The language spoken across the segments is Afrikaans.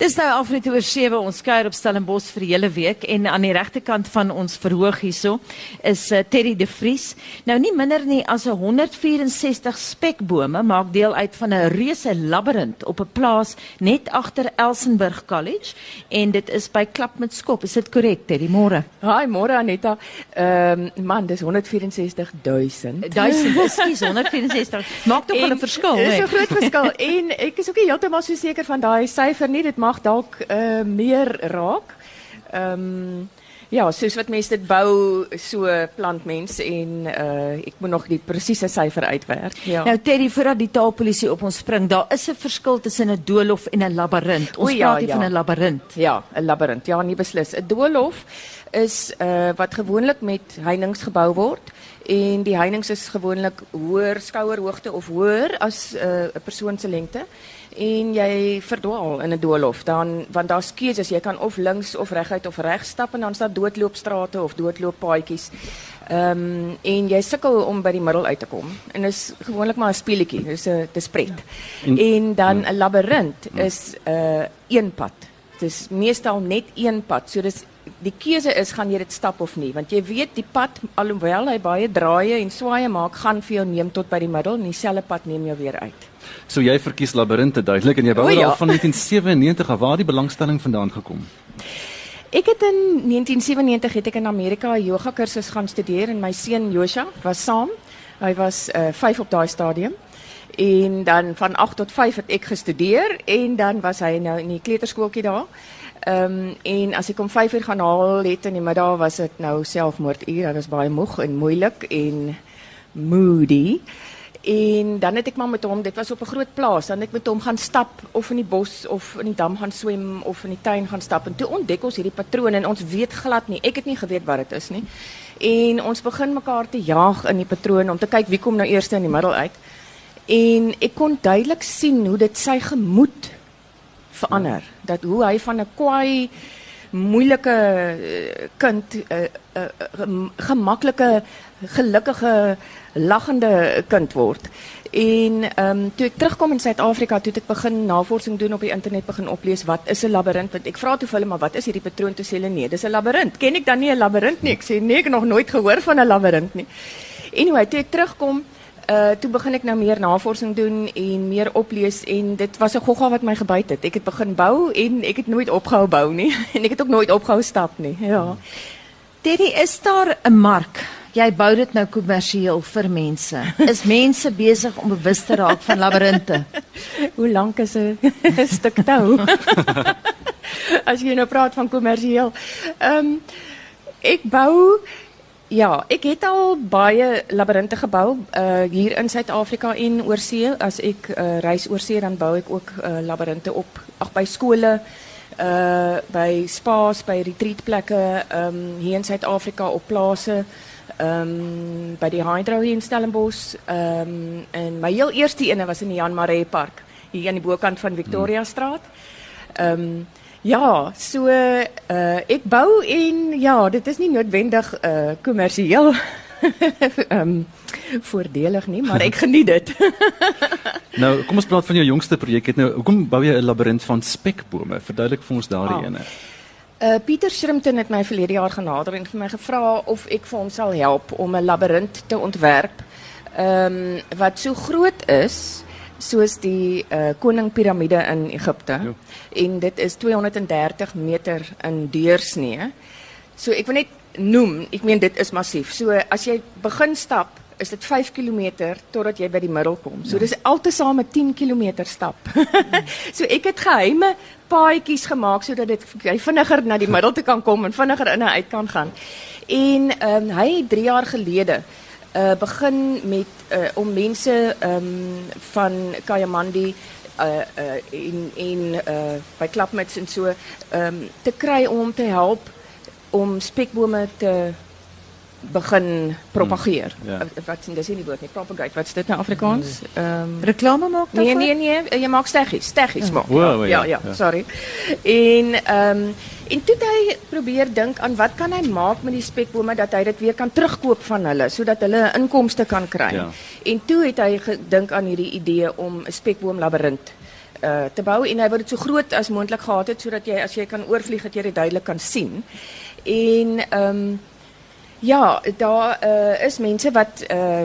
Dis nou afrit oor 7 ons kuier op Stellenbosch vir die hele week en aan die regterkant van ons verhoog hierso is uh, Terry De Vries. Nou nie minder nie as 164 spekbome maak deel uit van 'n reuse labirint op 'n plaas net agter Elsenburg College en dit is by Klapmetskop. Is dit korrek Terry? Môre. Haai, môre Aneta. Ehm um, man, dis 164 000. 1000, ekskuus, 164. Maak tog 'n verskil, hè? Dis 'n groot verskil en ek is ook nie heeltemal so seker van daai syfer nie. Dit mag dalk uh, meer raak. Ehm um, ja, soos wat mense dit bou, so plant mens en uh, ek moet nog die presiese syfer uitwerk. Ja. Nou Terry, voordat die taalpolisie op ons spring, daar is 'n verskil tussen 'n doolhof en 'n labirint. Ons O, ja, praat hier ja. van 'n labirint. Ja, 'n labirint. Ja, nie beslis. 'n Doolhof is uh wat gewoonlik met heininge gebou word en die heininge is gewoonlik hoër skouerhoogte of hoër as 'n uh, persoon se lengte en jy verdwaal in 'n doolhof dan want daar's keuses jy kan of links of reguit of reg stap en dan staan doodloopstrate of doodlooppaadjies. Ehm um, en jy sukkel om by die middel uit te kom. En dis gewoonlik maar 'n speletjie. Dis 'n dis pret. En- En dan 'n labirint is 'n uh, een pad. Dis meestal net een pad. So dis die keuse is gaan jy dit stap of nie, want jy weet die pad alhoewel hy baie draaie en swaaye maak, gaan vir jou neem tot by die middel en dieselfde pad neem jou weer uit. So jy verkies labirinte duidelik en jy dit ja. al van 1997 af. Waar die belangstelling vandaan gekom? Ek het in 1997 het ek in Amerika 'n yoga kursus gaan studeer en my seun Josha was saam. Hy was uh, 5 op daai stadium. En dan van 8 tot 5 het ek gestudeer en dan was hy nou in die kleuterskooltjie daar. Ehm um, en as ek om 5 uur gaan haal het in die middag was dit nou selfmoorduur. Hy was baie moeg en moeilik en moody. En dan het ek maar met hom, dit was op 'n groot plaas, dan het ek met hom gaan stap of in die bos of in die dam gaan swem of in die tuin gaan stap en toe ontdek ons hierdie patroon en ons weet glad nie. Ek het nie geweet wat dit is nie. En ons begin mekaar te jaag in die patroon om te kyk wie kom nou eers in die middel uit. En ek kon duidelik sien hoe dit sy gemoed verander. Dat hoe hy van 'n kwaai moeilike eh, kind 'n uh, uh, gemaklike gelukkige lagende kind word. En ehm um, toe ek terugkom in Suid-Afrika, toe het ek begin navorsing doen op die internet begin oplees wat is 'n labirint want ek vra toe vir hulle maar wat is hierdie patroon toe sê hulle nee, dis 'n labirint. Ken ek dan nie 'n labirint nie? Ek sê nee, ek het nog nooit gehoor van 'n labirint nie. Anyway, toe ek terugkom, uh toe begin ek nou meer navorsing doen en meer oplees en dit was 'n gogga wat my gebyt het. Ek het begin bou en ek het nooit opgehou bou nie en ek het ook nooit opgehou stap nie. Ja. Terry, is daar 'n mark? Jy bou dit nou kommersieel vir mense. Is mense besig om bewus te raak van labirinte? Hoe lank is 'n stuk tou? As jy nou praat van kommersieel. Ehm um, ek bou ja, ek het al baie labirinte gebou uh hier in Suid-Afrika en oorsee. As ek uh, reis oorsee dan bou ek ook uh, op ag by skole uh by spa's, by retreatplekke ehm um, hier in Suid-Afrika op plase ehm um, by die Hydro hier in Stellenbosch ehm en my heel eerste ene was in die Jan Maree Park hier aan die bokant van Victoria Straat. Ehm um, ja, so uh ek bou en ja, dit is nie noodwendig uh kommersieel ehm um, voordelig nie, maar ek geniet dit. Nou, kom ons praat van jou jongste projek. Het nou, hoekom bou jy 'n labirint van spekbome? Verduidelik vir ons daardie Ah. ene. Uh Pieter Shrimpton het my verlede jaar genader en vir my gevra of ek vir hom sal help om 'n labirint te ontwerp. Ehm um, wat so groot is soos die uh koning piramide in Egipte. Jo. En dit is 230 meter in deursnee. So ek wil net noem, ek meen dit is massief. So as jy begin stap, is dit 5 km totdat jy by die middel kom. So dis altesaame 10 km stap. so ek het geheime paadjies gemaak sodat dit jy vinniger na die middel toe kan kom en vinniger in en uit kan gaan. En ehm um, hy het 3 jaar gelede uh begin met uh om mense ehm um, van Kayamandi uh uh en en uh by klapmuts en so ehm um, te kry om hom te help om spekbome te begin propageer. Hmm, ja. Uh, Wat dis nie die woord nie, propagate. Wat's dit nou Afrikaans? Ehm um, Reklame maak Nee daarvoor? nee nee, jy maak steggies, steggies maak. Wow, ja, ja, ja, ja. sorry. En ehm um, en toe het hy probeer dink aan wat kan hy maak met die spekbome dat hy dit weer kan terugkoop van hulle sodat hulle 'n inkomste kan kry. Ja. En toe het hy gedink aan hierdie idee om 'n spekboom labirint uh te bou en hy wou dit so groot as moontlik gehad het sodat jy as jy kan oorvlieg dat jy dit duidelik kan sien. En ehm um, ja, daar uh is mense wat uh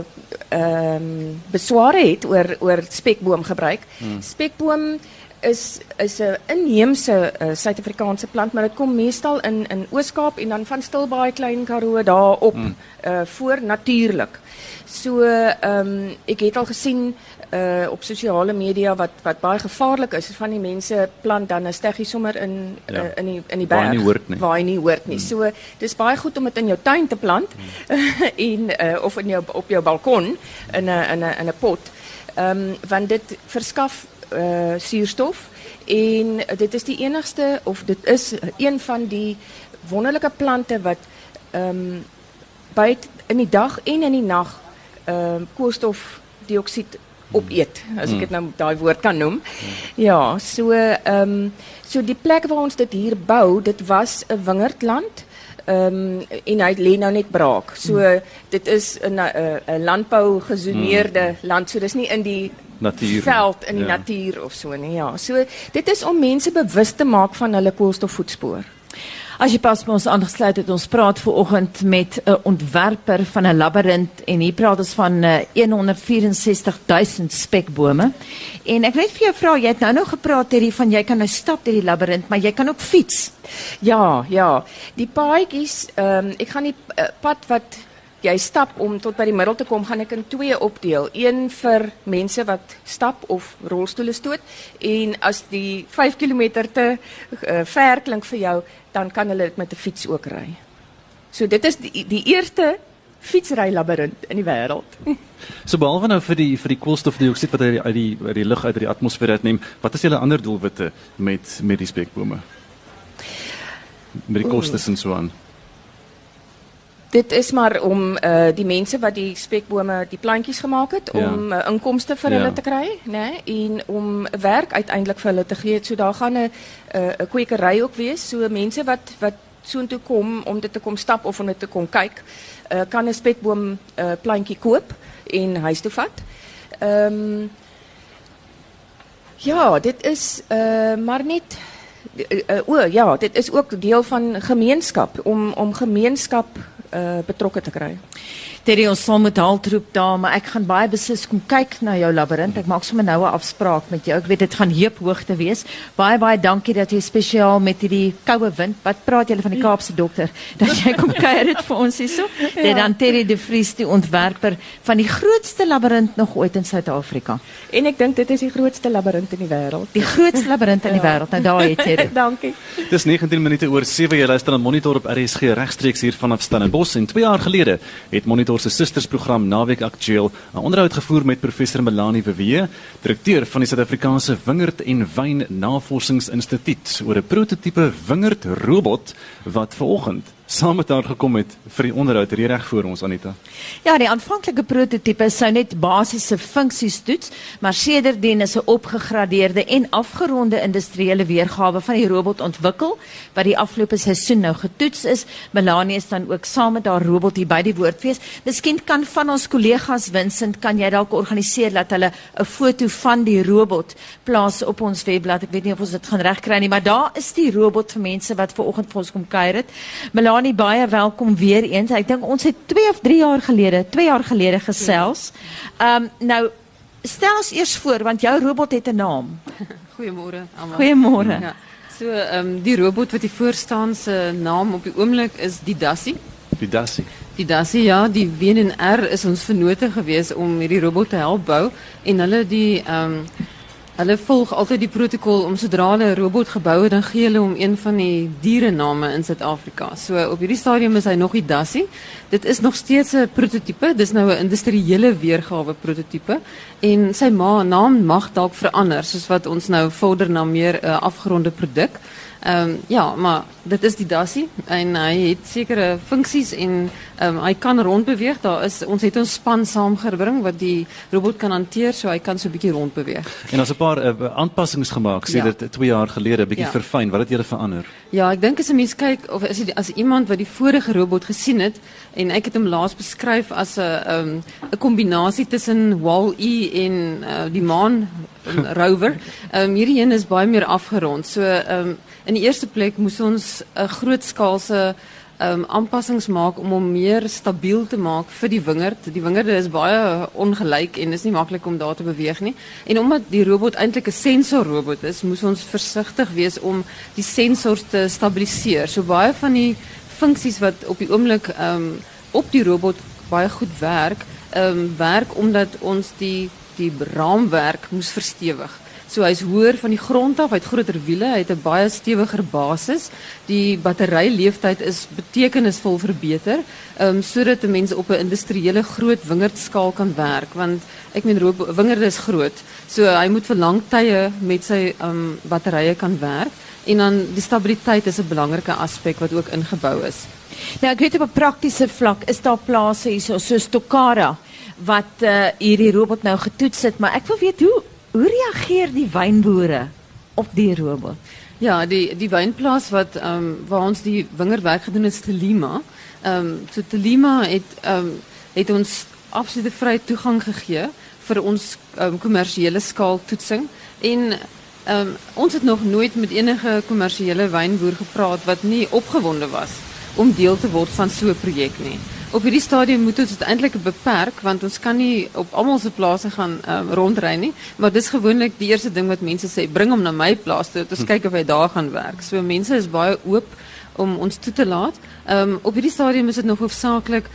ehm um, besware het oor oor spekboom gebruik. Hmm. Spekboom is is 'n inheemse uh, Suid-Afrikaanse plant, maar dit kom meestal in in Oos-Kaap en dan van Stilbaai Klein Karoo daar op mm. uh voor natuurlik. So ehm um, ek het al gesien uh op sosiale media wat wat baie gevaarlik is van die mense plant dan 'n steggie sommer in ja. uh, in die in die berg waar nie hoort nie. Waar nie hoort nie. Mm. So dis baie goed om dit in jou tuin te plant mm. en uh of in jou op jou balkon in 'n in 'n in 'n pot. Ehm um, want dit verskaf uh, suurstof en dit is die enigste of dit is een van die wonderlike plante wat ehm um, byt in die dag en in die nag ehm um, koolstofdioksied opeet as ek dit nou daai woord kan noem. Ja, so ehm um, so die plek waar ons dit hier bou, dit was 'n wingerdland. Ehm um, en hy lê nou net braak. So dit is 'n 'n landbou gesoneerde land. So dis nie in die natuur veld in die ja. natuur of so nie ja. So dit is om mense bewus te maak van hulle koolstofvoetspoor. As jy pas met ons aangesluit het ons praat ver oggend met 'n ontwerper van 'n labirint en hier praat ons van 164 eh, 000 spekbome. En ek net vir jou vra jy het nou nou gepraat hierdie van jy kan nou stap deur die labirint maar jy kan ook fiets. Ja ja. Die paadjies ehm um, ek gaan die uh, pad wat jy stap om tot by die middel te kom, gaan ek in twee opdeel. Een vir mense wat stap of rolstoele stoot en as die 5 km te uh, ver klink vir jou, dan kan hulle dit met 'n fiets ook ry. So dit is die, die eerste fietsry labirint in die wêreld. So behalwe nou vir die vir die koolstofdioksied wat uit die uit die, die lug uit die atmosfeer uitneem, wat is julle ander doelwitte met met die spekbome? Met die kostes en so aan dit is maar om uh, die mense wat die spekbome die plantjies gemaak het ja. om uh, inkomste vir ja. hulle te kry, né? En om werk uiteindelik vir hulle te gee. So daar gaan 'n 'n kwekery ook wees. So mense wat wat soontoe kom om dit te kom stap of om dit te kom kyk, uh, kan 'n spekboom uh, plantjie koop en huis toe vat. Ehm um, Ja, dit is uh, maar net uh, uh, o ja, dit is ook deel van gemeenskap om om gemeenskap uh, betrokke te kry. Terry ons sal met haltroep daar, maar ek gaan baie beslis kom kyk na jou labirint. Ek maak sommer nou 'n afspraak met jou. Ek weet dit gaan heuphoogte wees. Baie baie dankie dat jy spesiaal met hierdie koue wind. Wat praat julle van die Kaapse dokter? Dat jy kom kuier dit vir ons hierso. Ja. Dit dan Terry de Vries die ontwerper van die grootste labirint nog ooit in Suid-Afrika. En ek dink dit is die grootste labirint in die wêreld. Die grootste labirint in die ja. wêreld. Nou daar het jy dit. dankie. Dis 19 minute oor 7 jy luister aan Monitor op RSG regstreeks hier vanaf Stellenbosch en 2 jaar gelede het Monitor Monitor se sustersprogram Naweek Aktueel 'n onderhoud gevoer met professor Melanie Wewe, direkteur van die Suid-Afrikaanse Wingerd en Wyn Navorsingsinstituut oor 'n prototipe wingerd robot wat vanoggend saam met haar gekom het vir die onderhoud hier reg voor ons Anita. Ja, die aanvanklike prototipe sou net basiese funksies toets, maar sedertdien is 'n opgegradeerde en afgeronde industriële weergawe van die robot ontwikkel wat die afgelope seisoen nou getoets is. Melanie is dan ook saam met haar robot hier by die woordfees. Miskien kan van ons kollegas Vincent kan jy dalk organiseer dat hulle 'n foto van die robot plaas op ons webblad. Ek weet nie of ons dit gaan regkry nie, maar daar is die robot vir mense wat ver oggend vir ons kom kuier het. Melanie Melanie baie welkom weer eens. Ek dink ons het 2 of 3 jaar gelede, 2 jaar gelede gesels. Ehm um, nou stel ons eers voor want jou robot het 'n naam. Goeiemôre almal. Goeiemôre. Ja. So ehm um, die robot wat hier voor staan se naam op die oomblik is die Dassie. Die Dassie. Die Dassie ja, die WNR is ons vennote gewees om hierdie robot te help bou en hulle die ehm um, Hulle volg altyd die protokol om sodra hulle 'n robot gebou het, dan gee hulle hom een van die dierename in Suid-Afrika. So op hierdie stadium is hy nog die Dassie. Dit is nog steeds 'n prototipe. Dis nou 'n industriële weergawe prototipe en sy naam mag dalk verander soos wat ons nou vorder na meer 'n uh, afgeronde produk. Um, ja, maar dit is die dassie en hy het sekere funksies en um, hy kan rondbeweeg. Daar is ons het ons span saamgebring wat die robot kan hanteer so hy kan so 'n bietjie rondbeweeg. En daar's 'n paar uh, aanpassings gemaak sê ja. dit 2 jaar gelede bietjie ja. verfyn. Wat het julle verander? Ja, ek dink as 'n mens kyk of as as iemand wat die vorige robot gesien het en ek het hom laas beskryf as 'n ehm um, 'n kombinasie tussen Wall-E en uh, die maan 'n rover. Ehm um, hierdie een is baie meer afgerond. So ehm um, in die eerste plek moes ons 'n groot skaalse ehm um, aanpassings maak om hom meer stabiel te maak vir die wingerd. Die wingerde is baie ongelyk en is nie maklik om daar te beweeg nie. En omdat die robot eintlik 'n sensorrobot is, moes ons versigtig wees om die sensors te stabiliseer. So baie van die funksies wat op die oomblik ehm op die robot baie goed werk, um, werk omdat ons die die raamwerk moes verstewig. So hy's hoër van die grond af, hy het groter wiele, hy het 'n baie stewiger basis. Die batteryleeftyd is betekenisvol verbeter, ehm um, sodat 'n mens op 'n industriële groot wingerdskaal kan werk want ek meen wingerde is groot. So hy moet vir lang tye met sy ehm batterye kan werk en dan die stabiliteit is 'n belangrike aspek wat ook ingebou is. Nou ek weet op 'n praktiese vlak is daar plase hier so so Stokara wat uh, hierdie robot nou getoets het, maar ek wil weet hoe hoe reageer die wynboere op die robot? Ja, die die wynplaas wat ehm um, waar ons die wingerdwerk gedoen het, is Telima. Ehm um, so Telima het ehm um, het ons absolute vrye toegang gegee vir ons um, kommersiële skaal toetsing en Ehm um, ons het nog nooit met enige kommersiële wynboer gepraat wat nie opgewonde was om deel te word van so 'n projek nie. Op hierdie stadium moet ons dit eintlik beperk want ons kan nie op almal se plase gaan um, rondry nie, maar dis gewoonlik die eerste ding wat mense sê, bring hom na my plaas toe, ons hm. kyk of hy daar gaan werk. So mense is baie oop om ons toe te laat. Ehm um, op hierdie stadium is dit nog hoofsaaklik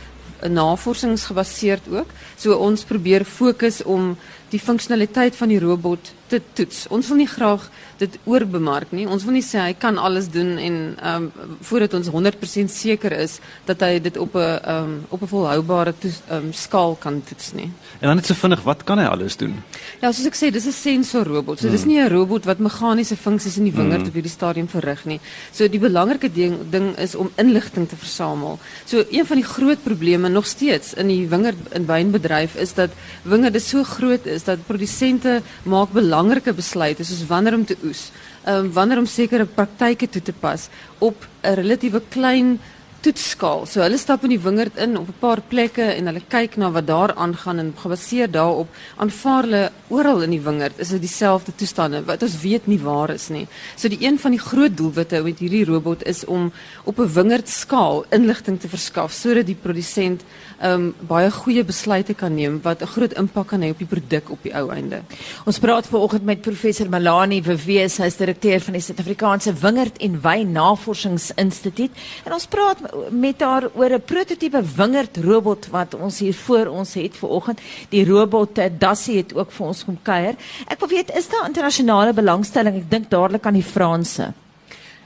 navorsingsgebaseerd ook. So ons probeer fokus om die funksionaliteit van die robot te toets. Ons wil nie graag dit oorbemark nie. Ons wil nie sê hy kan alles doen en ehm um, voordat ons 100% seker is dat hy dit op 'n ehm um, op 'n volhoubare ehm um, skaal kan toets nie. En dan net so vinnig, wat kan hy alles doen? Ja, soos ek sê, dis 'n sensorrobot. So dis hmm. nie 'n robot wat meganiese funksies in die wingerd mm. op hierdie stadium verrig nie. So die belangrike ding ding is om inligting te versamel. So een van die groot probleme nog steeds in die wingerd en wynbedryf is dat wingerde so groot is dat produsente maak belangrike besluite soos wanneer om te oes, um, wanneer om sekere praktyke toe te pas op 'n relatiewe klein toetskaal. So hulle stap in die wingerd in op 'n paar plekke en hulle kyk na wat daar aangaan en gebaseer daarop aanvaar hulle oral in die wingerd is dit dieselfde toestande wat ons weet nie waar is nie. So die een van die groot doelwitte met hierdie robot is om op 'n wingerdskaal inligting te verskaf sodat die produsent um, baie goeie besluite kan neem wat 'n groot impak kan hê op die produk op die ou einde. Ons praat vanoggend met professor Malani Wewe, sy is direkteur van die Suid-Afrikaanse Wingerd en Wyn Navorsingsinstituut en ons praat met haar oor 'n prototipe wingerd robot wat ons hier voor ons het vanoggend. Die robot eh, Dassie het ook vir ons kom kuier. Ek wil weet is daar internasionale belangstelling? Ek dink dadelik aan die Franse.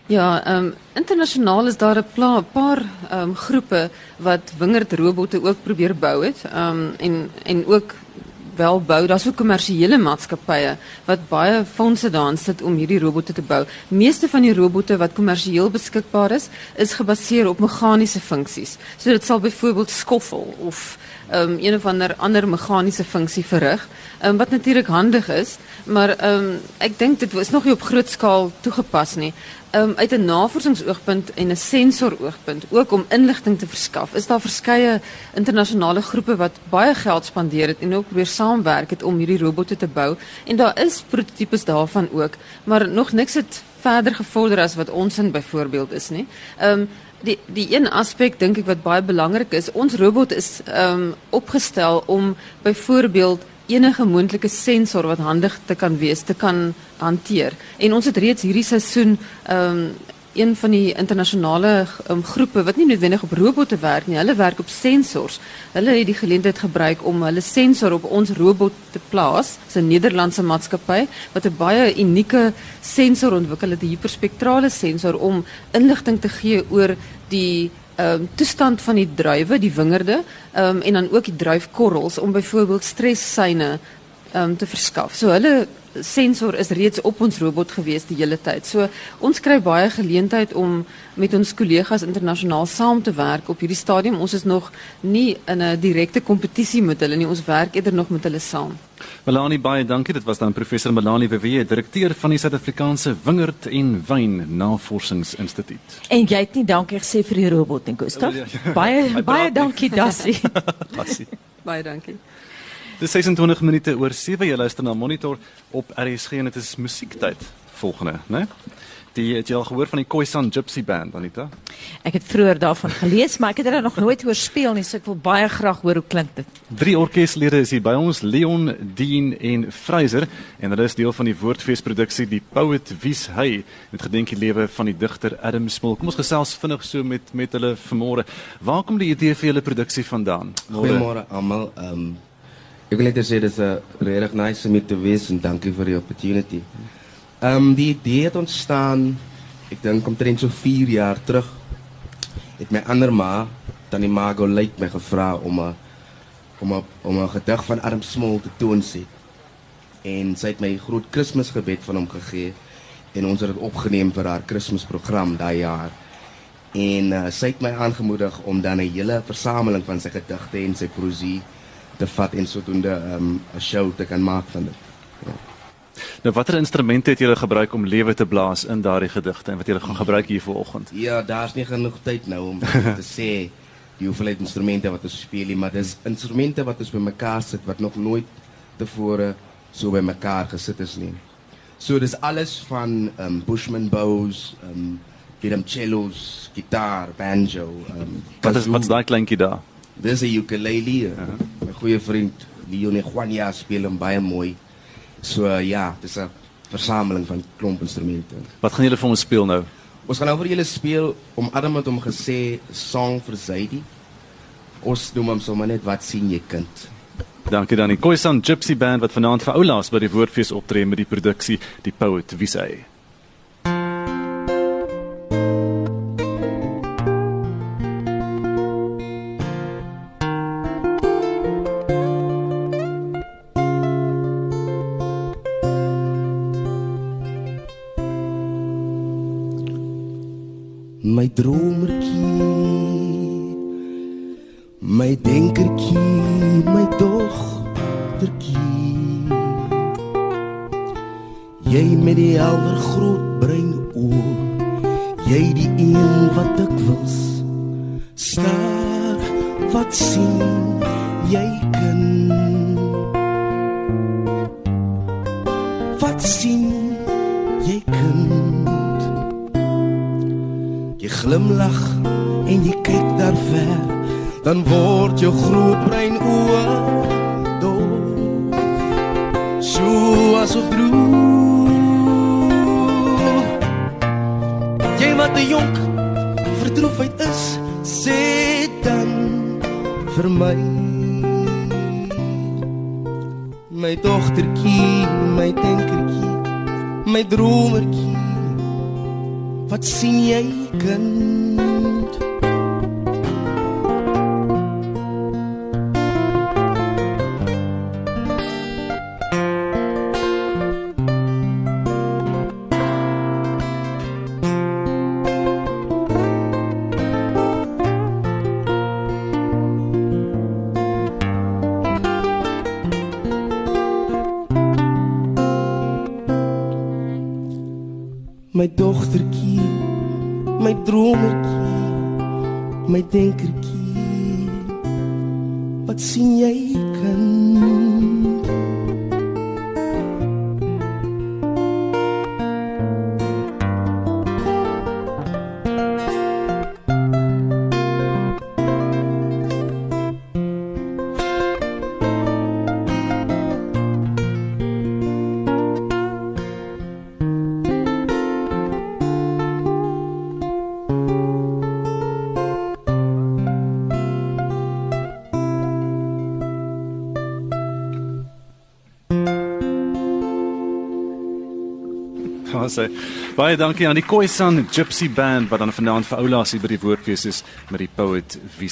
Ja, ehm internasionaal is daar 'n paar ehm um, groepe wat wingerd robotte ook probeer bou het. Ehm um, en en ook wel bou. Daar's ook kommersiële maatskappye wat baie fondse daarin sit om hierdie robotte te bou. Meeste van die robotte wat kommersieel beskikbaar is, is gebaseer op meganiese funksies. So dit sal byvoorbeeld of um, een of ander ander meganiese funksie um, wat natuurlik handig is, maar um, ek dink dit is nog nie op groot skaal toegepas nie uit 'n navorsingsoogpunt en 'n sensoroogpunt ook om inligting te verskaf. Is daar verskeie internasionale groepe wat baie geld spandeer het en ook probeer saamwerk het om hierdie robotte te bou en daar is prototipes daarvan ook, maar nog niks het verder gevorder as wat ons in byvoorbeeld is nie. Ehm die die een aspek dink ek wat baie belangrik is, ons robot is ehm um, opgestel om byvoorbeeld enige moontlike sensor wat handig te kan wees te kan hanteer. En ons het reeds hierdie seisoen ehm um, een van die internasionale um, groepe wat nie noodwendig op robotte werk nie, hulle werk op sensors. Hulle het die geleentheid gebruik om hulle sensor op ons robot te plaas. Dis 'n Nederlandse maatskappy wat 'n baie unieke sensor ontwikkel het, 'n hiperspektrale sensor om inligting te gee oor die ehm um, toestand van die druiwe, die wingerde, ehm um, en dan ook die druifkorrels om byvoorbeeld stressyne ehm um, te verskaf. So hulle sensor is reeds op ons robot gewees die hele tyd. So ons kry baie geleentheid om met ons kollegas internasionaal saam te werk op hierdie stadium. Ons is nog nie in 'n direkte kompetisie met hulle nie. Ons werk eerder nog met hulle saam. Melanie baie dankie. Dit was dan professor Melanie Wewe, direkteur van die Suid-Afrikaanse Wingerd en Wyn Navorsingsinstituut. En jy het nie dankie gesê vir die robot en Gustav. Ja, ja, ja. Baie baie dankie Dassie. Dassie. baie dankie. Dis 26 minute oor 7 jy luister na Monitor op RSG en dit is musiektyd volgende, né? Die het jy al gehoor van die Khoisan Gypsy Band Anita? Ek het vroeër daarvan gelees, maar ek het hulle nog nooit hoor speel nie, so ek wil baie graag hoor hoe klink dit. Drie orkeslede is hier by ons, Leon, Dean en Fraser en hulle is deel van die Woordfeesproduksie Die Poet Wie's Hy met gedenk die lewe van die digter Adam Smol. Kom ons gesels vinnig so met met hulle vanmôre. Waar kom die idee vir julle produksie vandaan? Goeiemôre almal. Ehm um, Ik wil net zeggen, het is nice erg nice om hier te wezen. Dank u voor de opportunity. Ehm, die idee is ontstaan, ik denk omtrent zo'n vier jaar terug. Ik mijn andere ma, Tani Mago, lijkt mij gevraagd om een, om, om gedicht van Arm Smol te doen. En zij heeft mij een groot Christmasgebed van hem gegeven. En ons het opgenomen voor haar Christmasprogramma dat jaar. En eh, uh, zij heeft mij aangemoedigd om dan een hele verzameling van zijn gedichten en zijn poëzie te vat en sodoende ehm, 'n um, show te kan maak van dit. Ja. Nou watter instrumente het julle gebruik om lewe te blaas in daardie gedigte en wat julle gaan gebruik hier vanoggend? Ja, daar's nie genoeg tyd nou om te sê die hoeveelheid instrumente wat ons speel nie, maar dis instrumente wat ons bymekaar sit wat nog nooit tevore so bymekaar gesit is nie. So dis alles van um Bushman bows, um Gitam cellos, gitaar, banjo, um Wat is wat's daai kleintjie daar? Dis 'n ukulele. Uh -huh. My goeie vriend Leon Juania speel hom baie mooi. So uh, ja, dis 'n versameling van klomp instrumente. Wat gaan julle vir ons speel nou? Ons gaan nou vir julle speel om Adam het hom gesê song vir Zaidi. Ons noem hom sommer net wat sien jy kind. Dankie dan die Khoisan Gypsy Band wat vanaand vir oulaas by die Woordfees optree met die produksie Die Poet Wie sê. Wat sien jy kan Jy glimlag en jy kyk daar ver, dan word jou groot brein oë doof. So as op droom. Jy wat 'n jonk verdroefheid is, sê dan vir my. My dogtertjie, my denkertjie, my dromertjie Wat sien jy kind? Sê. Baie dankie aan die Khoisan Gypsy Band wat dan vanaand vir oulaas hier by die Woordfees is met die Poet Wie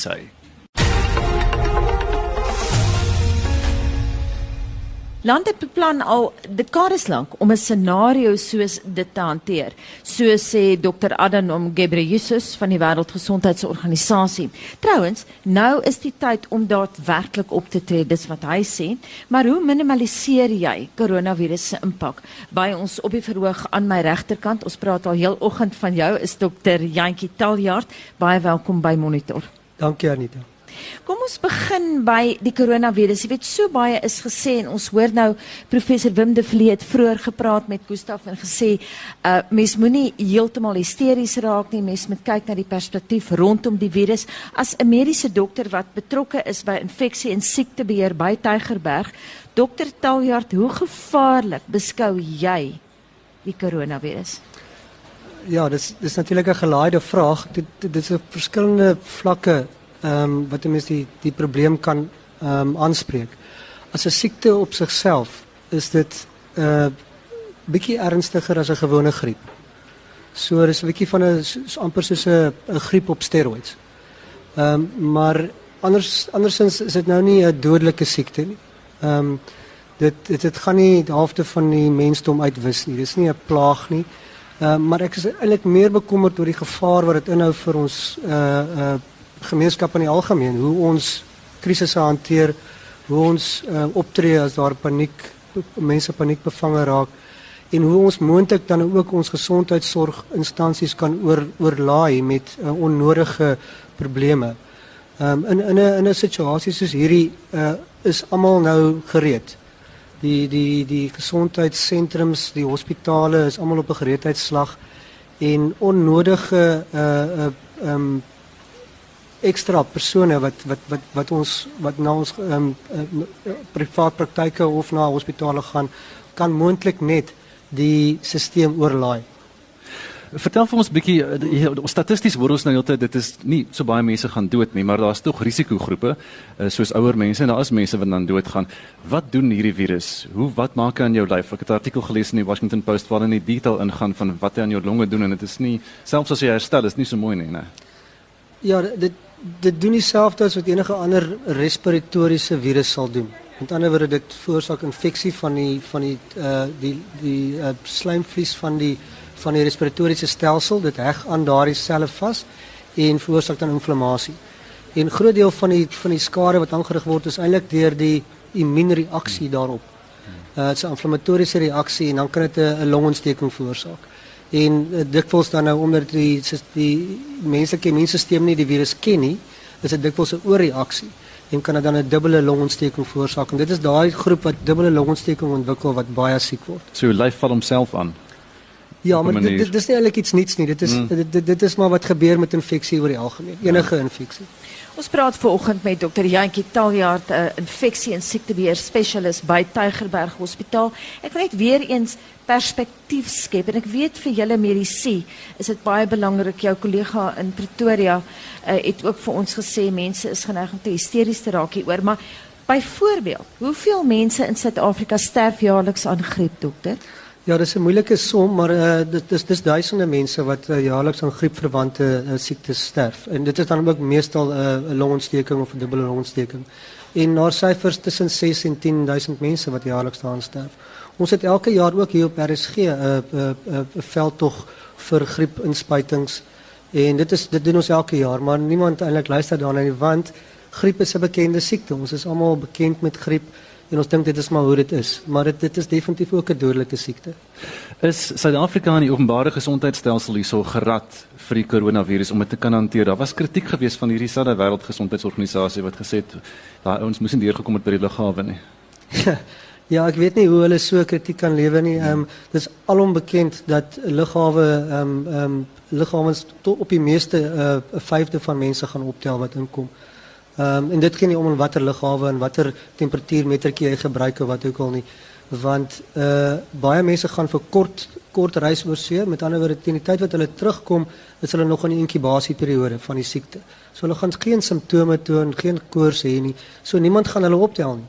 Lande beplan al dekades lank om 'n scenario soos dit te hanteer. So sê Dr. Adhanom Ghebreyesus van die Wêreldgesondheidsorganisasie. Trouwens, nou is die tyd om daadwerklik op te tree, dis wat hy sê. Maar hoe minimaliseer jy koronavirus se impak? By ons op die verhoog aan my regterkant, ons praat al heel oggend van jou, is Dr. Jantjie Taljaard. Baie welkom by Monitor. Dankie Anita. Kom ons begin by die koronavirus. Jy weet so baie is gesê en ons hoor nou professor Wim de Vliet vroeër gepraat met Gustaf en gesê uh mens moenie heeltemal hysteries raak nie. Mens moet kyk na die perspektief rondom die virus. As 'n mediese dokter wat betrokke is by infeksie en siektebeheer by Tygerberg, dokter Taljard, hoe gevaarlik beskou jy die koronavirus? Ja, dis dis natuurlik 'n gelaaide vraag. Dit dit is 'n verskillende vlakke Ehm, wat de die, die probleem kan ehm, aanspreken. Als een ziekte op zichzelf is dit eh, uh, beetje ernstiger als een gewone griep. Zo so, is een beetje van een, amper een, griep op steroids. Ehm, maar anders, andersins is het nou niet een dodelijke ziekte. Um, dit, dit, dit gaat niet de helft van die mensdom uitwis nie. Is niet een plaag nie. Maar ik is eigenlijk meer bekommerd door die gevaar wat het inhoudt voor ons uh, gemeenskap in die algemeen, hoe ons krisisse hanteer, hoe ons uh, optree as daar paniek mense paniek bevange raak en hoe ons moontlik dan ook ons gesondheidsorginstansies kan oor oorlaai met uh, onnodige probleme. Ehm um, in in 'n in 'n situasie soos hierdie uh is almal nou gereed. Die die die gesondheidssentrums, die hospitale is almal op 'n gereedheidsslag en onnodige uh uh ehm um, ekstra persone wat wat wat wat ons wat na ons ehm um, uh, privaat praktyke of na hospitale gaan kan moontlik net die stelsel oorlaai. Vertel vir ons 'n bietjie eh, statisties hoor ons nou heeltyd dit is nie so baie mense gaan dood nie, maar daar's tog risikogroepe eh, soos ouer mense en daar is mense wat dan doodgaan. Wat doen hierdie virus? Hoe wat maak hy aan jou lyf? Ek het 'n artikel gelees in die Washington Post waar hulle in detail ingaan van wat hy aan jou longe doen en dit is nie selfs as jy herstel is nie so mooi nie, né? Ja, dit dit doen dieselfde as wat enige ander respiratoriese virus sal doen. Met ander woorde dit veroorsaak infeksie van die van die uh die die uh, slijmvlies van die van die respiratoriese stelsel. Dit heg aan daardie selle vas en veroorsaak dan inflammasie. En groot deel van die van die skade wat aangerig word is eintlik deur die immuunreaksie daarop. Uh 'n inflammatoriese reaksie en dan kan dit 'n longontsteking veroorsaak. En uh, dikwels dan nou omdat die die menslike immuunstelsel nie die virus ken nie, is dit dikwels 'n oorreaksie en kan dit dan 'n dubbele longontsteking veroorsaak. En dit is daai groep wat dubbele longontsteking ontwikkel wat baie siek word. So lyf val homself aan. Ja, maar dit, dit, dit is nie eintlik iets niets nie. Dit is mm. dit, dit dit is maar wat gebeur met infeksie oor die algemeen. Enige infeksie. Ons praat vanoggend met dokter Jantjie Taljaard, 'n uh, infeksie en siektebeheer spesialis by Tygerberg Hospitaal. Ek wil net weer eens perspektief skep en ek weet vir julle medisy is dit baie belangrik. Jou kollega in Pretoria uh, het ook vir ons gesê mense is geneig om te hysteries te raak hieroor, maar byvoorbeeld, hoeveel mense in Suid-Afrika sterf jaarliks aan griep, dokter? Ja, dis 'n moeilike som, maar uh, dit is dis duisende mense wat uh, jaarliks aan griepverwante uh, siektes sterf. En dit is dan ook meestal 'n uh, longontsteking of 'n dubbele longontsteking. En daar syfers tussen 6 en 10000 mense wat jaarliks daaraan sterf. Ons het elke jaar ook hier op RSG 'n uh, 'n uh, 'n uh, veldtog vir griepinspuitings en dit is dit doen ons elke jaar, maar niemand eintlik luister daarna nie want griep is 'n bekende siekte. Ons is almal bekend met griep en ons dink dit is maar hoe dit is, maar dit dit is definitief ook 'n dodelike siekte. Is Suid-Afrika in die openbare gesondheidstelsel hierso gerad vir die koronavirus om dit te kan hanteer? Daar was kritiek geweest van hierdie selfde wêreldgesondheidsorganisasie wat gesê het daai ouens moes nie deurgekom het by die lughawe nie. ja, ek weet nie hoe hulle so kritiek kan lewe nie. Ehm um, dis alom bekend dat lughawe ehm um, ehm um, lughawens op die meeste 'n uh, vyfde van mense gaan optel wat inkom. Ehm um, en dit nie om in watter lughawe en watter temperatuurmetertjie jy gebruik wat ook al nie want uh baie gaan vir kort kort reis oor see met ander woorde teen die tyd wat hulle is nog in die inkubasieperiode van die siekte. So gaan geen simptome toon, geen koors hê nie. So niemand gaan hulle optel.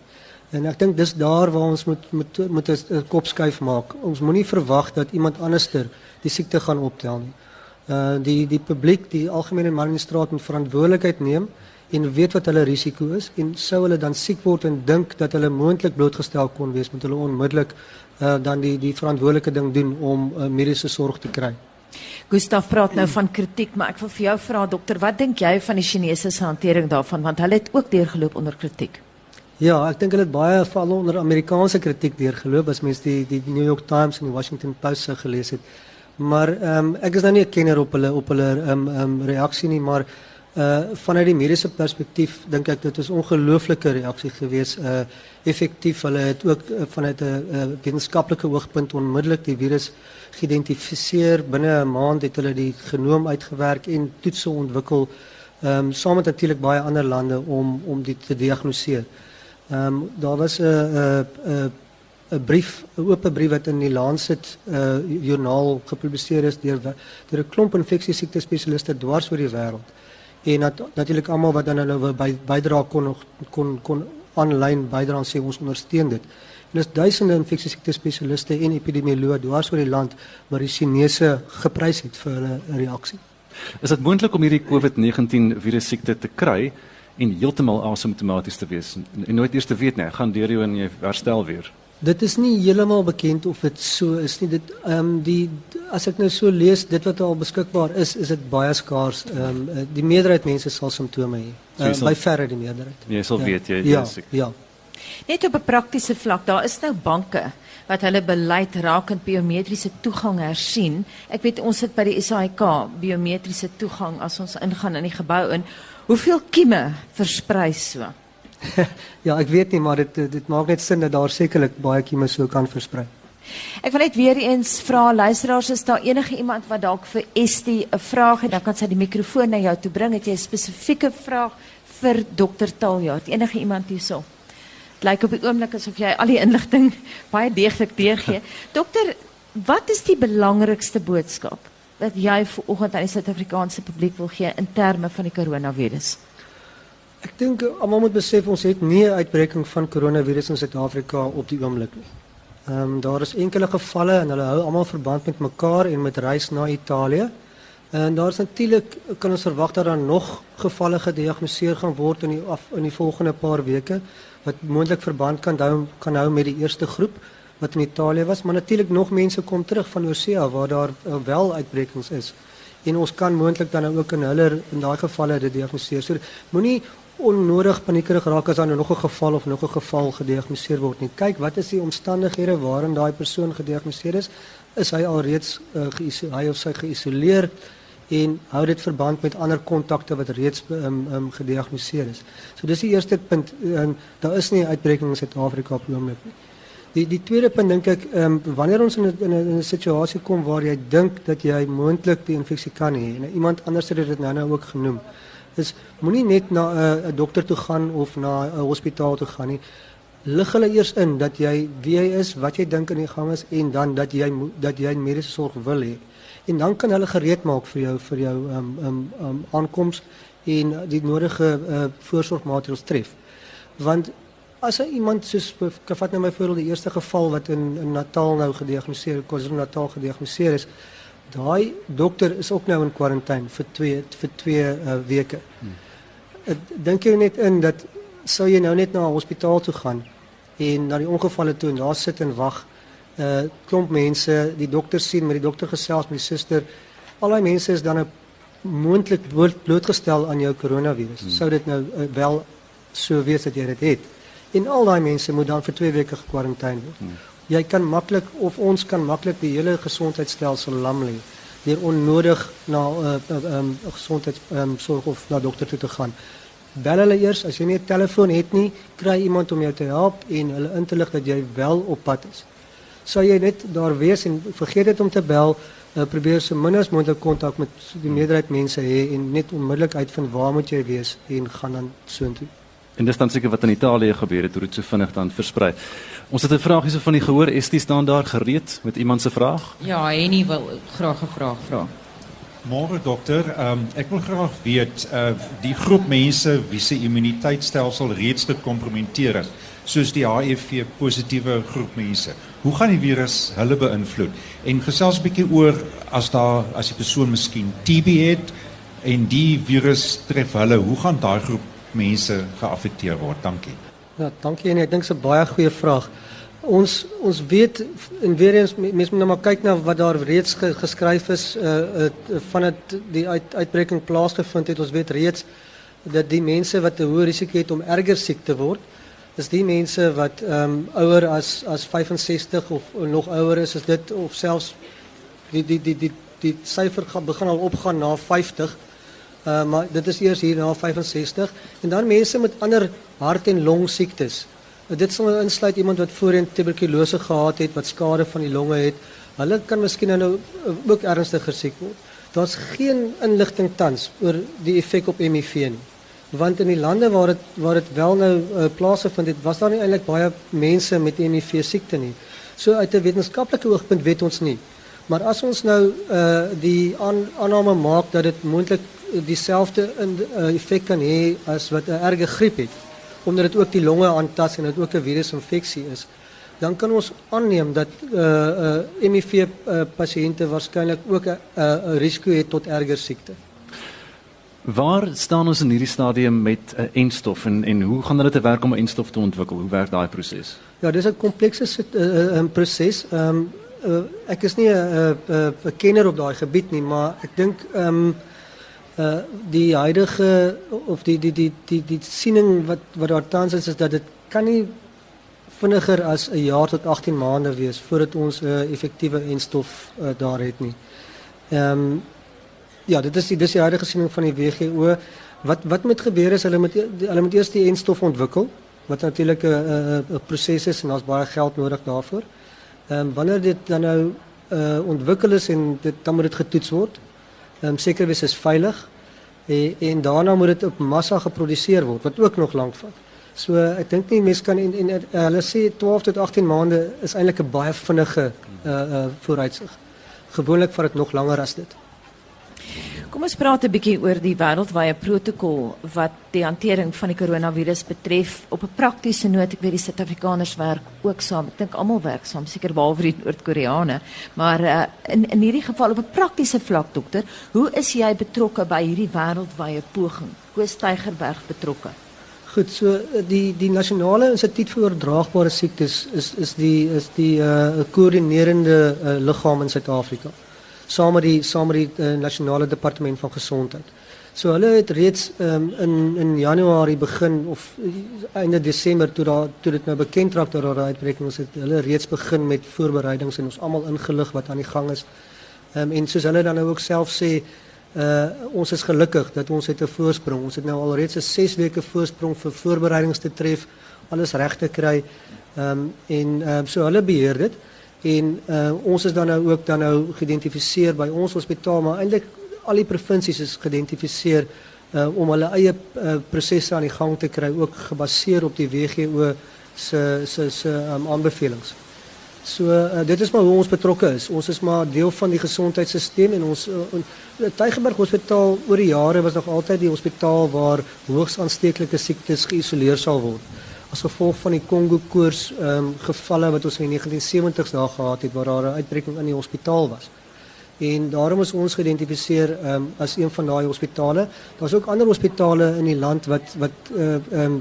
En ek dink dis daar waar ons moet moet moet 'n kop skuif maak. Ons moenie verwag dat iemand anderster die siekte gaan optel nie. Uh die die publiek, die algemene man in die straat moet verantwoordelikheid neem en weet wat hulle risiko is en sou hulle dan siek word en dink dat hulle moontlik blootgestel kon wees met hulle onmiddellik uh, dan die die verantwoordelike ding doen om uh, mediese sorg te kry. Gustaf praat nou van kritiek, maar ek wil vir jou vra dokter, wat dink jy van die Chinese se hantering daarvan want hulle het ook deurgeloop onder kritiek? Ja, ek dink hulle het baie val onder Amerikaanse kritiek deurgeloop as mens die die New York Times en die Washington Post se gelees het. Maar ehm um, ek is nou nie 'n kenner op hulle op ehm um, ehm nie, maar Uh vanuit die mediese perspektief dink ek dit is ongelooflike reaksie gewees. Uh effektief hulle het ook uh, vanuit 'n uh, wetenskaplike oogpunt onmiddellik die virus geïdentifiseer. Binne 'n maand het hulle die genoom uitgewerk en toetse ontwikkel. Ehm um, saam met natuurlik baie ander lande om om dit te diagnoseer. Ehm daar was 'n 'n 'n 'n brief, 'n oop brief wat in die Lancet uh joernaal gepubliseer is deur deur 'n klomp infeksiesiekte spesialiste dwars oor die wêreld en nat, natuurlik almal wat dan by bydra kon kon kon aanlyn bydra en sê ons ondersteun dit. En dis duisende infeksiesiekte spesialiste en epidemioloë dwars oor die land wat die Chinese geprys het vir hulle reaksie. Is dit moontlik om hierdie COVID-19 virus siekte te kry en heeltemal asymptomaties te wees en, en nooit eers te weet nie, gaan deur jou en jy herstel weer? Dit is nie heeltemal bekend of dit so is nie. Dit ehm um, die as ek nou so lees dit wat al beskikbaar is, is dit baie skaars. Ehm um, die meerderheid mense sal simptome hê. So um, by verre die meerderheid. Jy sal ja. weet jy ja, is siek. Ja. Net op 'n praktiese vlak, daar is nou banke wat hulle beleid rakend biometriese toegang hersien. Ek weet ons sit by die SAIK biometriese toegang as ons ingaan in die gebou in. Hoeveel kieme versprei so? ja, ek weet nie, maar dit dit maak net sin dat daar sekerlik baie kieme so kan versprei. Ek wil net weer eens vra luisteraars is daar enige iemand wat dalk vir Estie 'n vraag het, dan kan sy die mikrofoon na jou toe bring. Het jy 'n spesifieke vraag vir dokter Taljaard? Enige iemand hierso? Dit lyk op die oomblik asof jy al die inligting baie deeglik deurgee. dokter, wat is die belangrikste boodskap wat jy vanoggend aan die Suid-Afrikaanse publiek wil gee in terme van die koronavirus? Ek dink almal moet besef ons nie 'n uitbreking van koronavirus in Suid-Afrika op die oomblik nie. Ehm um, daar is enkele gevalle en hulle hou almal verband met mekaar en met reis na Italië. En daar is natuurlik kan ons verwag dat daar nog gevalle gediagnoseer gaan word in af, in die volgende paar weke wat moontlik verband kan hou kan met die eerste groep wat in Italië was, maar natuurlik nog mense kom terug van Oosea waar daar uh, wel uitbrekings is. En ons kan moontlik dan ook in hulle in daai gevalle dit diagnoseer. So moenie onnodig paniekerig raak as daar nou nog 'n geval of nog 'n geval gediagnoseer word nie. Kyk, wat is die omstandighede waarin daai persoon gediagnoseer is? Is hy alreeds uh, hy of sy en hou dit verband met ander kontakte wat reeds um, gediagnoseer is? So dis die eerste punt. Um, daar is nie uitbreking in Suid-Afrika op die oomblik. Die die tweede punt dink ek, um, wanneer ons in 'n in 'n waar jy dink dat jy moontlik die infeksie kan hê en iemand anders het dit nou nou ook genoem is moenie net na 'n uh, dokter toe gaan of na 'n hospitaal toe gaan nie. Lig hulle eers in dat jy wie jy is, wat jy dink in die gang is en dan dat jy dat jy mediese sorg wil hê. En dan kan hulle gereed maak vir jou vir jou um um um aankoms en die nodige uh, voorsorgmaatreëls tref. Want as iemand soos ek vat nou die eerste geval wat in in Natal nou gediagnoseer, KwaZulu-Natal gediagnoseer is, daai dokter is ook nou in kwarantyne vir 2 vir 2 uh, weke. Hmm. Dink jy net in dat sou jy nou net na 'n hospitaal toe gaan en na die ongevalle toe en daar sit en wag 'n uh, eh, klomp mense, die dokter sien met die dokter gesels met die suster. Al daai mense is dan moontlik blootgestel aan jou koronavirus. Hmm. Sou dit nou uh, wel so wees dat jy dit het? En al daai mense moet dan vir 2 weke gekwarantyne word. Hmm jy kan maklik of ons kan maklik die hele gesondheidstelsel lam lê deur onnodig na 'n uh, uh, um, gesondheidsorg um, of na dokter toe te gaan. Bel hulle eers as jy nie 'n telefoon het nie, kry iemand om jou te help en hulle in te lig dat jy wel op pad is. Sou jy net daar wees en vergeet dit om te bel, uh, probeer so min as moontlik kontak met die meerderheid mense hê en net onmiddellik uitvind waar moet jy wees en gaan dan soontoe. En dis dan seker wat in Italië gebeur het, hoe dit so vinnig dan versprei. Ons het 'n vraagie so van die gehoor, is dit staan daar gereed met iemand se vraag? Ja, Henny wil graag 'n vraag vra. Môre dokter, um, ek wil graag weet uh die groep mense wie se immuniteitstelsel reeds gekompromiteer is, soos die HIV positiewe groep mense. Hoe gaan die virus hulle beïnvloed? En gesels 'n bietjie oor as daar as die persoon miskien TB het en die virus tref hulle, hoe gaan daai groep mense geaffekteer word? Dankie. Ja, dankie en ek dink dit is 'n baie goeie vraag. Ons ons weet en weer eens mense moet nou maar kyk na wat daar reeds ge, geskryf is uh, uh van dit die uit, uitbreking plaasgevind het. Ons weet reeds dat die mense wat 'n hoë risiko het om erger siek te word, is die mense wat ehm um, ouer as as 65 of nog ouer is, is dit of selfs die die die die die syfer gaan begin al opgaan na 50 Uh, maar dit is eers hier na 65 en dan mense met ander hart en long siektes. Uh, dit sal insluit iemand wat voorheen tuberkulose gehad het, wat skade van die longe het. Hulle kan miskien nou uh, ook ernstiger siek word. Daar's geen inligting tans oor die effek op HIV nie. Want in die lande waar dit waar dit wel nou uh, plaasgevind het, was daar nie eintlik baie mense met HIV siekte nie. So uit 'n wetenskaplike oogpunt weet ons nie. Maar as ons nou uh die aan, aanname maak dat dit moontlik dieselfde uh, effek kan hê as wat 'n erge griep het, omdat dit ook die longe aantas en dit ook 'n virusinfeksie is, dan kan ons aanneem dat uh uh uh, pasiënte waarskynlik ook 'n uh, uh, risiko het tot erger siekte. Waar staan ons in hierdie stadium met 'n uh, enstof en en hoe gaan dit te werk om 'n enstof te ontwikkel? Hoe werk daai proses? Ja, dis 'n komplekse uh, uh, proses. Ehm um, uh, ek is nie 'n uh, uh, uh, kenner op daai gebied nie, maar ek dink ehm um, uh die huidige of die die die die die siening wat wat daar tans is is dat dit kan nie vinniger as 'n jaar tot 18 maande wees voordat ons 'n uh, effektiewe enstof uh, daar het nie. Ehm ja, dit is die dis die huidige siening van die WGO. Wat wat moet gebeur is hulle moet hulle moet eers die enstof ontwikkel wat natuurlik 'n 'n proses is en daar's baie geld nodig daarvoor. Ehm wanneer dit dan nou uh ontwikkel is en dit dan moet dit getoets word. Ehm um, seker wees is veilig en, en daarna moet dit op massa geproduseer word wat ook nog lank vat. So ek dink nie mense kan en, en uh, hulle sê 12 tot 18 maande is eintlik 'n baie vinnige uh uh vooruitsig. Gewoonlik vat nog langer as dit. Kom ons praat 'n bietjie oor die wêreldwye protokol wat die hantering van die koronavirus betref op 'n praktiese noot. Ek weet die Suid-Afrikaners werk ook saam. Ek dink almal werk saam, seker behalwe die Noord-Koreane. Maar uh, in in hierdie geval op 'n praktiese vlak, dokter, hoe is jy betrokke by hierdie wêreldwye poging? Is Tygerberg betrokke? Goed, so die die nasionale instituut vir oordraagbare siektes is is die is die uh koördinerende uh, liggaam in Suid-Afrika saam met die saam met die nasionale departement van gesondheid. So hulle het reeds um, in in Januarie begin of einde Desember toe daar toe dit nou bekend raak dat daar 'n uitbreking is, het hulle reeds begin met voorbereidings en ons almal ingelig wat aan die gang is. Um, en soos hulle dan nou ook self sê, uh, ons is gelukkig dat ons het 'n voorsprong. Ons het nou al reeds 'n 6 weke voorsprong vir voorbereidings te tref, alles reg te kry. Ehm en ehm um, so hulle beheer dit en uh, ons is dan nou ook dan nou by ons hospitaal maar eintlik al die is geïdentifiseer uh, om hulle eie prosesse aan die gang te kry ook gebaseer op die WGO se se um, aanbevelings. So dit is maar hoe ons betrokke is. Ons is maar deel van die gesondheidstelsel en ons uh, Tygerberg Hospitaal oor die jare was nog altyd die hospitaal waar hoogs aansteeklike siektes geïsoleer sal word as gevolg van die Kongo koors ehm um, gevalle wat ons in die 1970s daar gehad het waar daar 'n uitbreking in die hospitaal was. En daarom is ons geïdentifiseer ehm um, as een van daai hospitale. Daar's ook ander hospitale in die land wat wat eh, ehm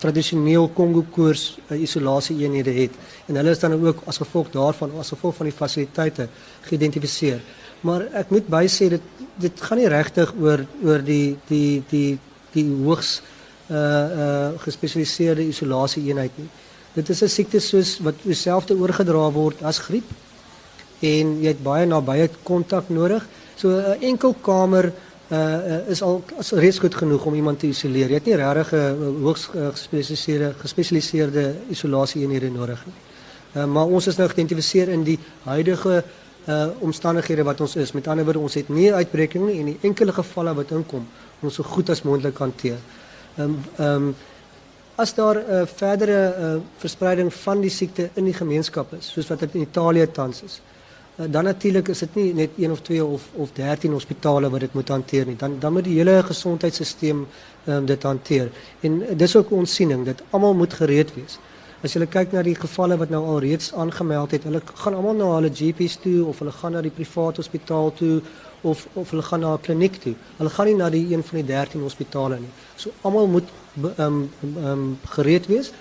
uh, um, Kongo koors isolasie eenhede het. En hulle is dan ook as gevolg daarvan as gevolg van die fasiliteite geïdentifiseer. Maar ek moet bysê dit dit gaan nie regtig oor die die die die hoogs uh uh gespesialiseerde isolasie eenheid nie. Dit is 'n siekte soos wat dieselfde oorgedra word as griep en jy het baie nabye kontak nodig. So enkel kamer uh is al as reeds goed genoeg om iemand te isoleer. Jy het nie regtig 'n hoogs gespesialiseerde gespesialiseerde nodig nie. Maar ons is nou geïdentifiseer in die huidige uh omstandighede wat ons is. Met ander woorde, ons het nie uitbreking nie en die enkele gevalle wat inkom, ons so goed as moontlik hanteer. Ehm um, ehm um, as daar eh, verdere uh, verspreiding van die siekte in die gemeenskap is, soos wat in Italië tans is. Uh, dan natuurlik is dit nie net 1 of 2 of of 13 hospitale wat dit moet hanteer nie. Dan dan moet die hele gesondheidstelsel ehm um, dit hanteer. En uh, dis ook ons siening dat almal moet gereed wees. As jy kyk na die gevalle wat nou al reeds aangemeld het, hulle gaan almal na hulle GP's toe of hulle gaan na die private hospitaal toe of of hulle gaan na 'n kliniek toe. Hulle gaan nie na die een van die 13 hospitale nie. So almal moet ehm ehm um, gereed wees.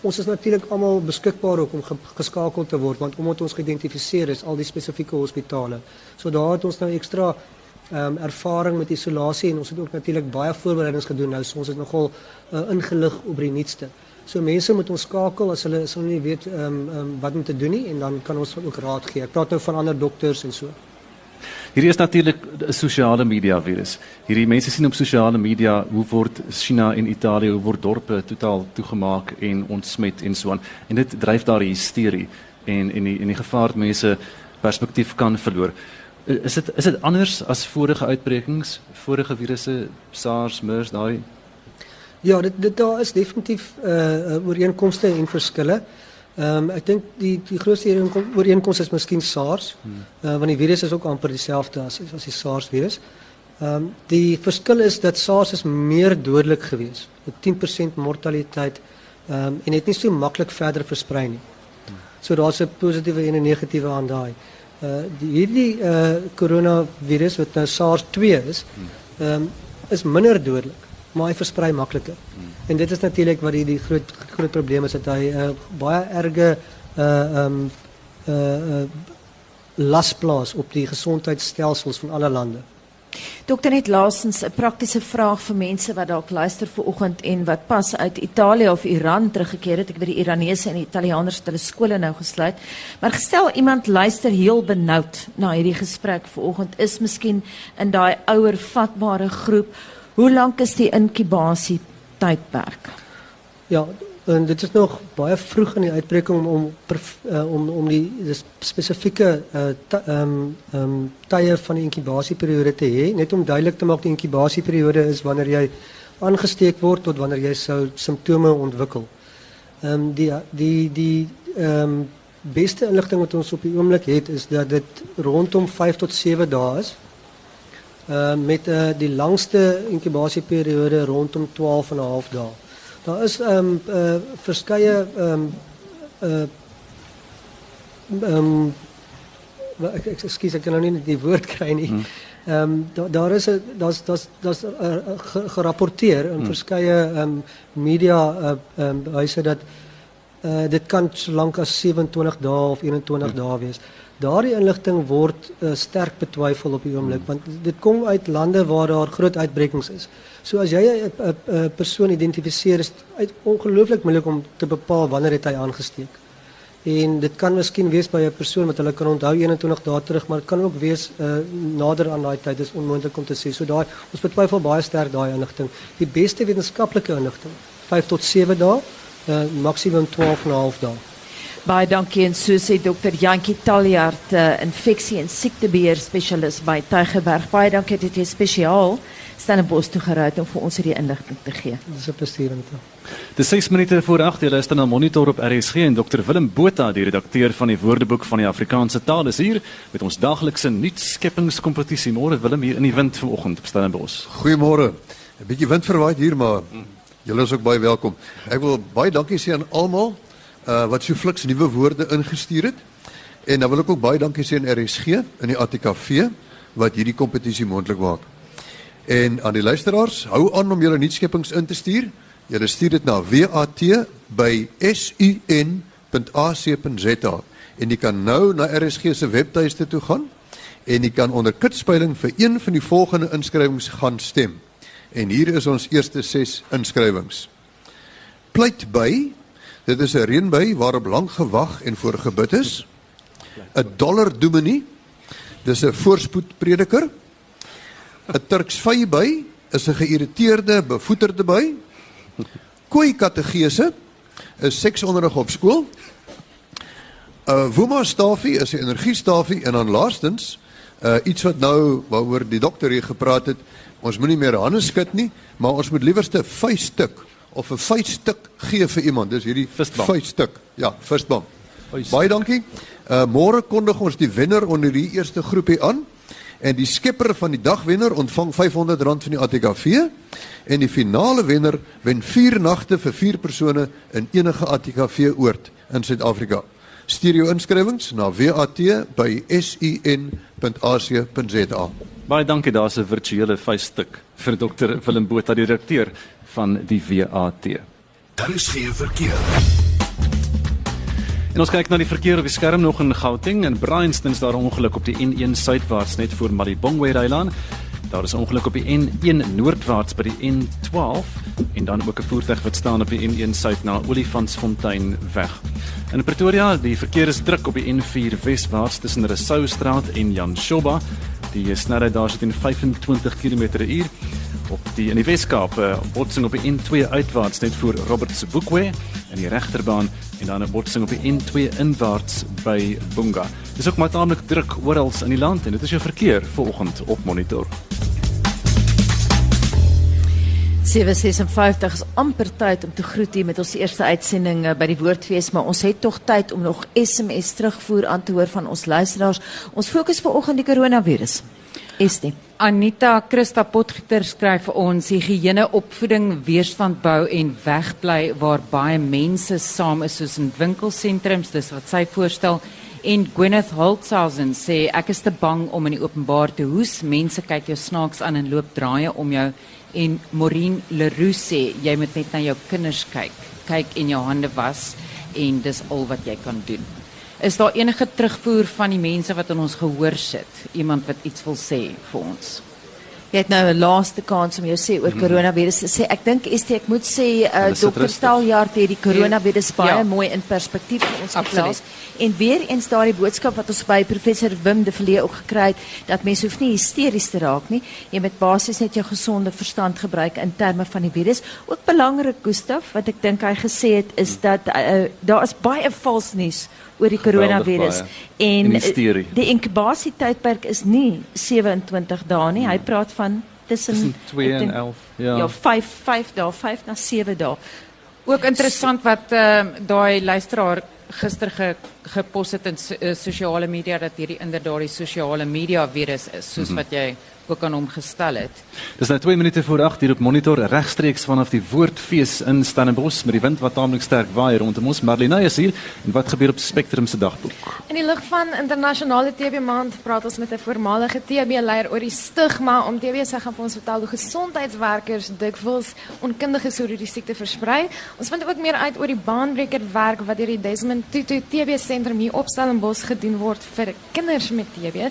Ons is natuurlik almal beskikbaar om geskakel te word want omdat ons geïdentifiseer is al die spesifieke hospitale. So daar het ons nou ekstra ehm um, ervaring met isolasie en ons het ook natuurlik baie voorbereidings gedoen nou. So ons is nogal uh, ingelig oor die nuutste. So mense moet ons skakel as hulle as hulle nie weet ehm wat om te doen nie en dan kan ons ook raad gee. Ek praat nou van ander dokters en so. Hierdie is natuurlik 'n sosiale media virus. Hierdie mense sien op sosiale media hoe word China en Italië, hoe word dorpe totaal toegemaak en ontsmet en so aan. En dit dryf daar hysterie en en die en die gevaar dat mense perspektief kan verloor. Is dit is dit anders as vorige uitbrekings, vorige virusse, SARS, MERS, daai Ja, dit dit daar is definitief uh ooreenkomste en verskille. Um, ek dink die die grootste ooreenkoms is miskien SARS. Hmm. Uh want die virus is ook amper dieselfde as as die SARS virus. Ehm um, die verskil is dat SARS is meer dodelik geweest met 10% mortaliteit ehm um, en het nie so maklik verder versprei nie. So daar's 'n positiewe en 'n negatiewe aan daai. Uh die hierdie uh koronavirus wat nou SARS-2 is, ehm um, is minder dodelik maar hy versprei makliker. En dit is natuurlik wat die die groot groot probleem is dat hy uh, baie erge uh um uh, uh las plaas op die gesondheidstelsels van alle lande. Dokter net laasens 'n praktiese vraag vir mense wat dalk luister vir oggend en wat pas uit Italië of Iran teruggekeer het. Ek weet die Iranese en die Italianers het hulle skole nou gesluit. Maar gestel iemand luister heel benoud na hierdie gesprek vir oggend is miskien in daai ouer vatbare groep Hoe lank is die inkubasie? Ja, en dit is nog baie vroeg in die uitbreking om om uh, om die, die spesifieke ehm ehm um, tye van die inkubasieperiode te hê, net om duidelik te maak die inkubasieperiode is wanneer jy aangesteek word tot wanneer jy sou simptome ontwikkel. Ehm die die die beste inligting wat ons op die oomblik het is dat dit rondom 5 tot 7 dae is uh, met uh, die langste inkubasieperiode rondom 12 en 'n half dae. Daar is ehm um, uh, verskeie ehm um, uh um, ek ek skuis ek kan nou nie die woord kry nie. Hmm. Ehm um, daar daar is 'n daar's daar's daar's uh, gerapporteer in hmm. verskeie ehm um, media ehm uh, um, huise dat uh, dit kan so lank as 27 dae of 21 hmm. dae wees. Daardie inligting word uh, sterk betwyfel op die oomblik want dit kom uit lande waar daar groot uitbrekings is. So as jy 'n persoon identifiseer is dit ongelooflik moeilik om te bepaal wanneer het hy aangesteek. En dit kan miskien wees by 'n persoon wat hulle kan onthou 21 dae terug, maar dit kan ook wees uh, nader aan daai tyd. Dit is onmoontlik om te sê. So daai ons betwyfel baie sterk daai inligting. Die beste wetenskaplike inligting 5 tot 7 dae, uh, maksimum 12 en 'n half dae. Baie dankie en so sê dokter Jantjie Taljaard, uh, infeksie en siektebeheer spesialis by Tygerberg. Baie dankie dat jy spesiaal Stellenbosch toe gery het om vir ons hierdie inligting te gee. Dis 'n plesier om te. Dis 6 minute voor 8 jy luister na Monitor op RSG en dokter Willem Botha, die redakteur van die Woordeboek van die Afrikaanse taal is hier met ons daaglikse nuutskeppingskompetisie. Môre Willem hier in die wind vanoggend op Stellenbosch. Goeiemôre. 'n Bietjie wind verwaai hier maar julle is ook baie welkom. Ek wil baie dankie sê aan almal uh wat so fliks nuwe woorde ingestuur het. En dan wil ek ook baie dankie sê aan RSG in die ATKV wat hierdie kompetisie moontlik maak. En aan die luisteraars, hou aan om julle nuutskepings in te stuur. Julle stuur dit na wat@sun.ac.za en jy kan nou na RSG se webtuiste toe gaan en jy kan onder kitspeiling vir een van die volgende inskrywings gaan stem. En hier is ons eerste 6 inskrywings. Pleit by Dit is 'n reënby waarop lank gewag en voor gebid is. 'n Dollar dominee. Dis 'n voorspoed prediker. 'n Turks vyby is 'n geïrriteerde, bevoeterde by. Koei kategese is seksonderrig op skool. 'n Woema stafie is 'n energiestafie en dan laastens uh iets wat nou waaroor die dokter hier gepraat het. Ons moenie meer hande skud nie, maar ons moet liewerste vuisstuk of 'n vuisstuk gee vir iemand. Dis hierdie vuisstuk. Ja, visbom. Baie dankie. Uh môre kondig ons die wenner onder die eerste groepie aan. En die skepper van die dagwenner ontvang R500 van die ATKV en die finale wenner wen 4 nagte vir 4 persone in enige ATKV oord in Suid-Afrika. Stuur jou inskrywings na wat.sun.ac.za. Baie dankie, daar's 'n virtuele vuisstuk vir dokter Willem Botha, die direkteur van die WAT. Daar is geen verkeer. En ons kyk na die verkeer op die skerm nog in Gauteng en Bryanston is daar 'n ongeluk op die N1 suidwaarts net voor Malibongwe Rylaan. Daar is 'n ongeluk op die N1 noordwaarts by die N12 en dan ook 'n voertuig wat staan op die N1 suid na Olifantsfontein weg. In Pretoria, die verkeer is druk op die N4 weswaarts tussen Rousseau straat en Jan Shoba Die snelheid daar sit in 25 km/h op die in die Weskaap uh, botsing op die N2 uitwaarts net voor Robert Sebokwe in die regterbaan en dan 'n botsing op die N2 inwaarts by Bunga. Dis ook maar taamlik druk oral in die land en dit is jou verkeer vanoggend op monitor. 756 is amper tyd om te groet hier met ons eerste uitsending uh, by die Woordfees, maar ons het tog tyd om nog SMS terugvoer aan te hoor van ons luisteraars. Ons fokus vanoggend die koronavirus. Estie. Anita Christa Potgieter skryf vir ons higiëne opvoeding weerstand bou en wegbly waar baie mense saam is soos in winkelsentrums dis wat sy voorstel en Gwyneth Holtzhausen sê ek is te bang om in die openbaar te hoes mense kyk jou snaaks aan en loop draaie om jou en Maureen Leroux sê jy moet net na jou kinders kyk kyk en jou hande was en dis al wat jy kan doen Is daar enige terugvoer van die mense wat in ons gehoor sit? Iemand wat iets wil sê vir ons? Jy het nou 'n laaste kans om jou sê oor koronavirus te sê. Ek dink is dit ek moet sê uh, dokter Staljaard het die koronavirus baie ja. mooi in perspektief vir ons geplaas. En weer eens daardie boodskap wat ons by professor Wim de Villiers ook gekry het dat mense hoef nie hysteries te raak nie. Jy moet basies net jou gesonde verstand gebruik in terme van die virus. Ook belangrik Gustaf wat ek dink hy gesê het is dat uh, daar is baie vals nuus oor die koronavirus en die, die inkubasietydperk is nie 27 dae nie. Hy praat van tussen 2 en 11. Ja. Ja, 5 5 dae, 5 na 7 dae. Ook interessant wat ehm uh, daai luisteraar gister ge, gepos het in so, uh, sosiale media dat hierdie inderdaad die sosiale media virus is soos mm -hmm. wat jy ook aan hom gestel het. Dis nou 2 minute voor 8 hier op monitor regstreeks vanaf die Woordfees in Stellenbosch met die wind wat taamlik sterk waai rondom ons. Marlene is hier en wat gebeur op Spectrum se dagboek? In die lig van internasionale TB maand praat ons met 'n voormalige TB leier oor die stigma om TB se gaan vir ons vertel hoe gesondheidswerkers dikwels onkundig is oor die siekte versprei. Ons vind ook meer uit oor die baanbreker werk wat deur die Desmond Tutu TB sentrum hier op Stellenbosch gedoen word vir kinders met TB.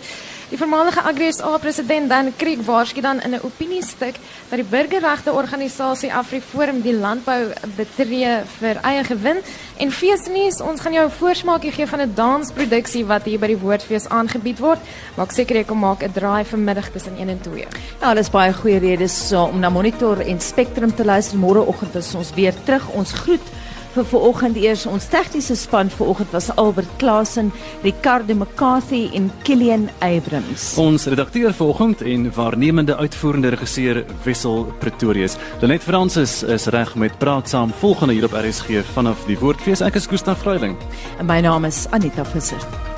Die voormalige AgriSA president Dan Kriek waarsku dan in 'n opiniestuk dat die burgerregte organisasie AfriForum die landbou betree vir eie gewin en feesnuus ons gaan jou 'n voorsmaakie gee van 'n dansproduksie wat hier by die Woordfees aangebied word. Maak seker jy kom maak 'n draai vanmiddag tussen 1 en 2. Ja, dis baie goeie redes so, om na Monitor en Spectrum te luister. Môreoggend is ons weer terug. Ons groet vir vanoggend eers ons tegniese span vanoggend was Albert Klasen, Ricardo McCarthy en Killian Abrams. Ons redakteur vanoggend en waarnemende uitvoerende regisseur Wessel Pretorius. Lenet Fransis is reg met praat saam volgende hier op RSG vanaf die Woordfees. Ek is Gustaf Vreiling en my naam is Anita Visser.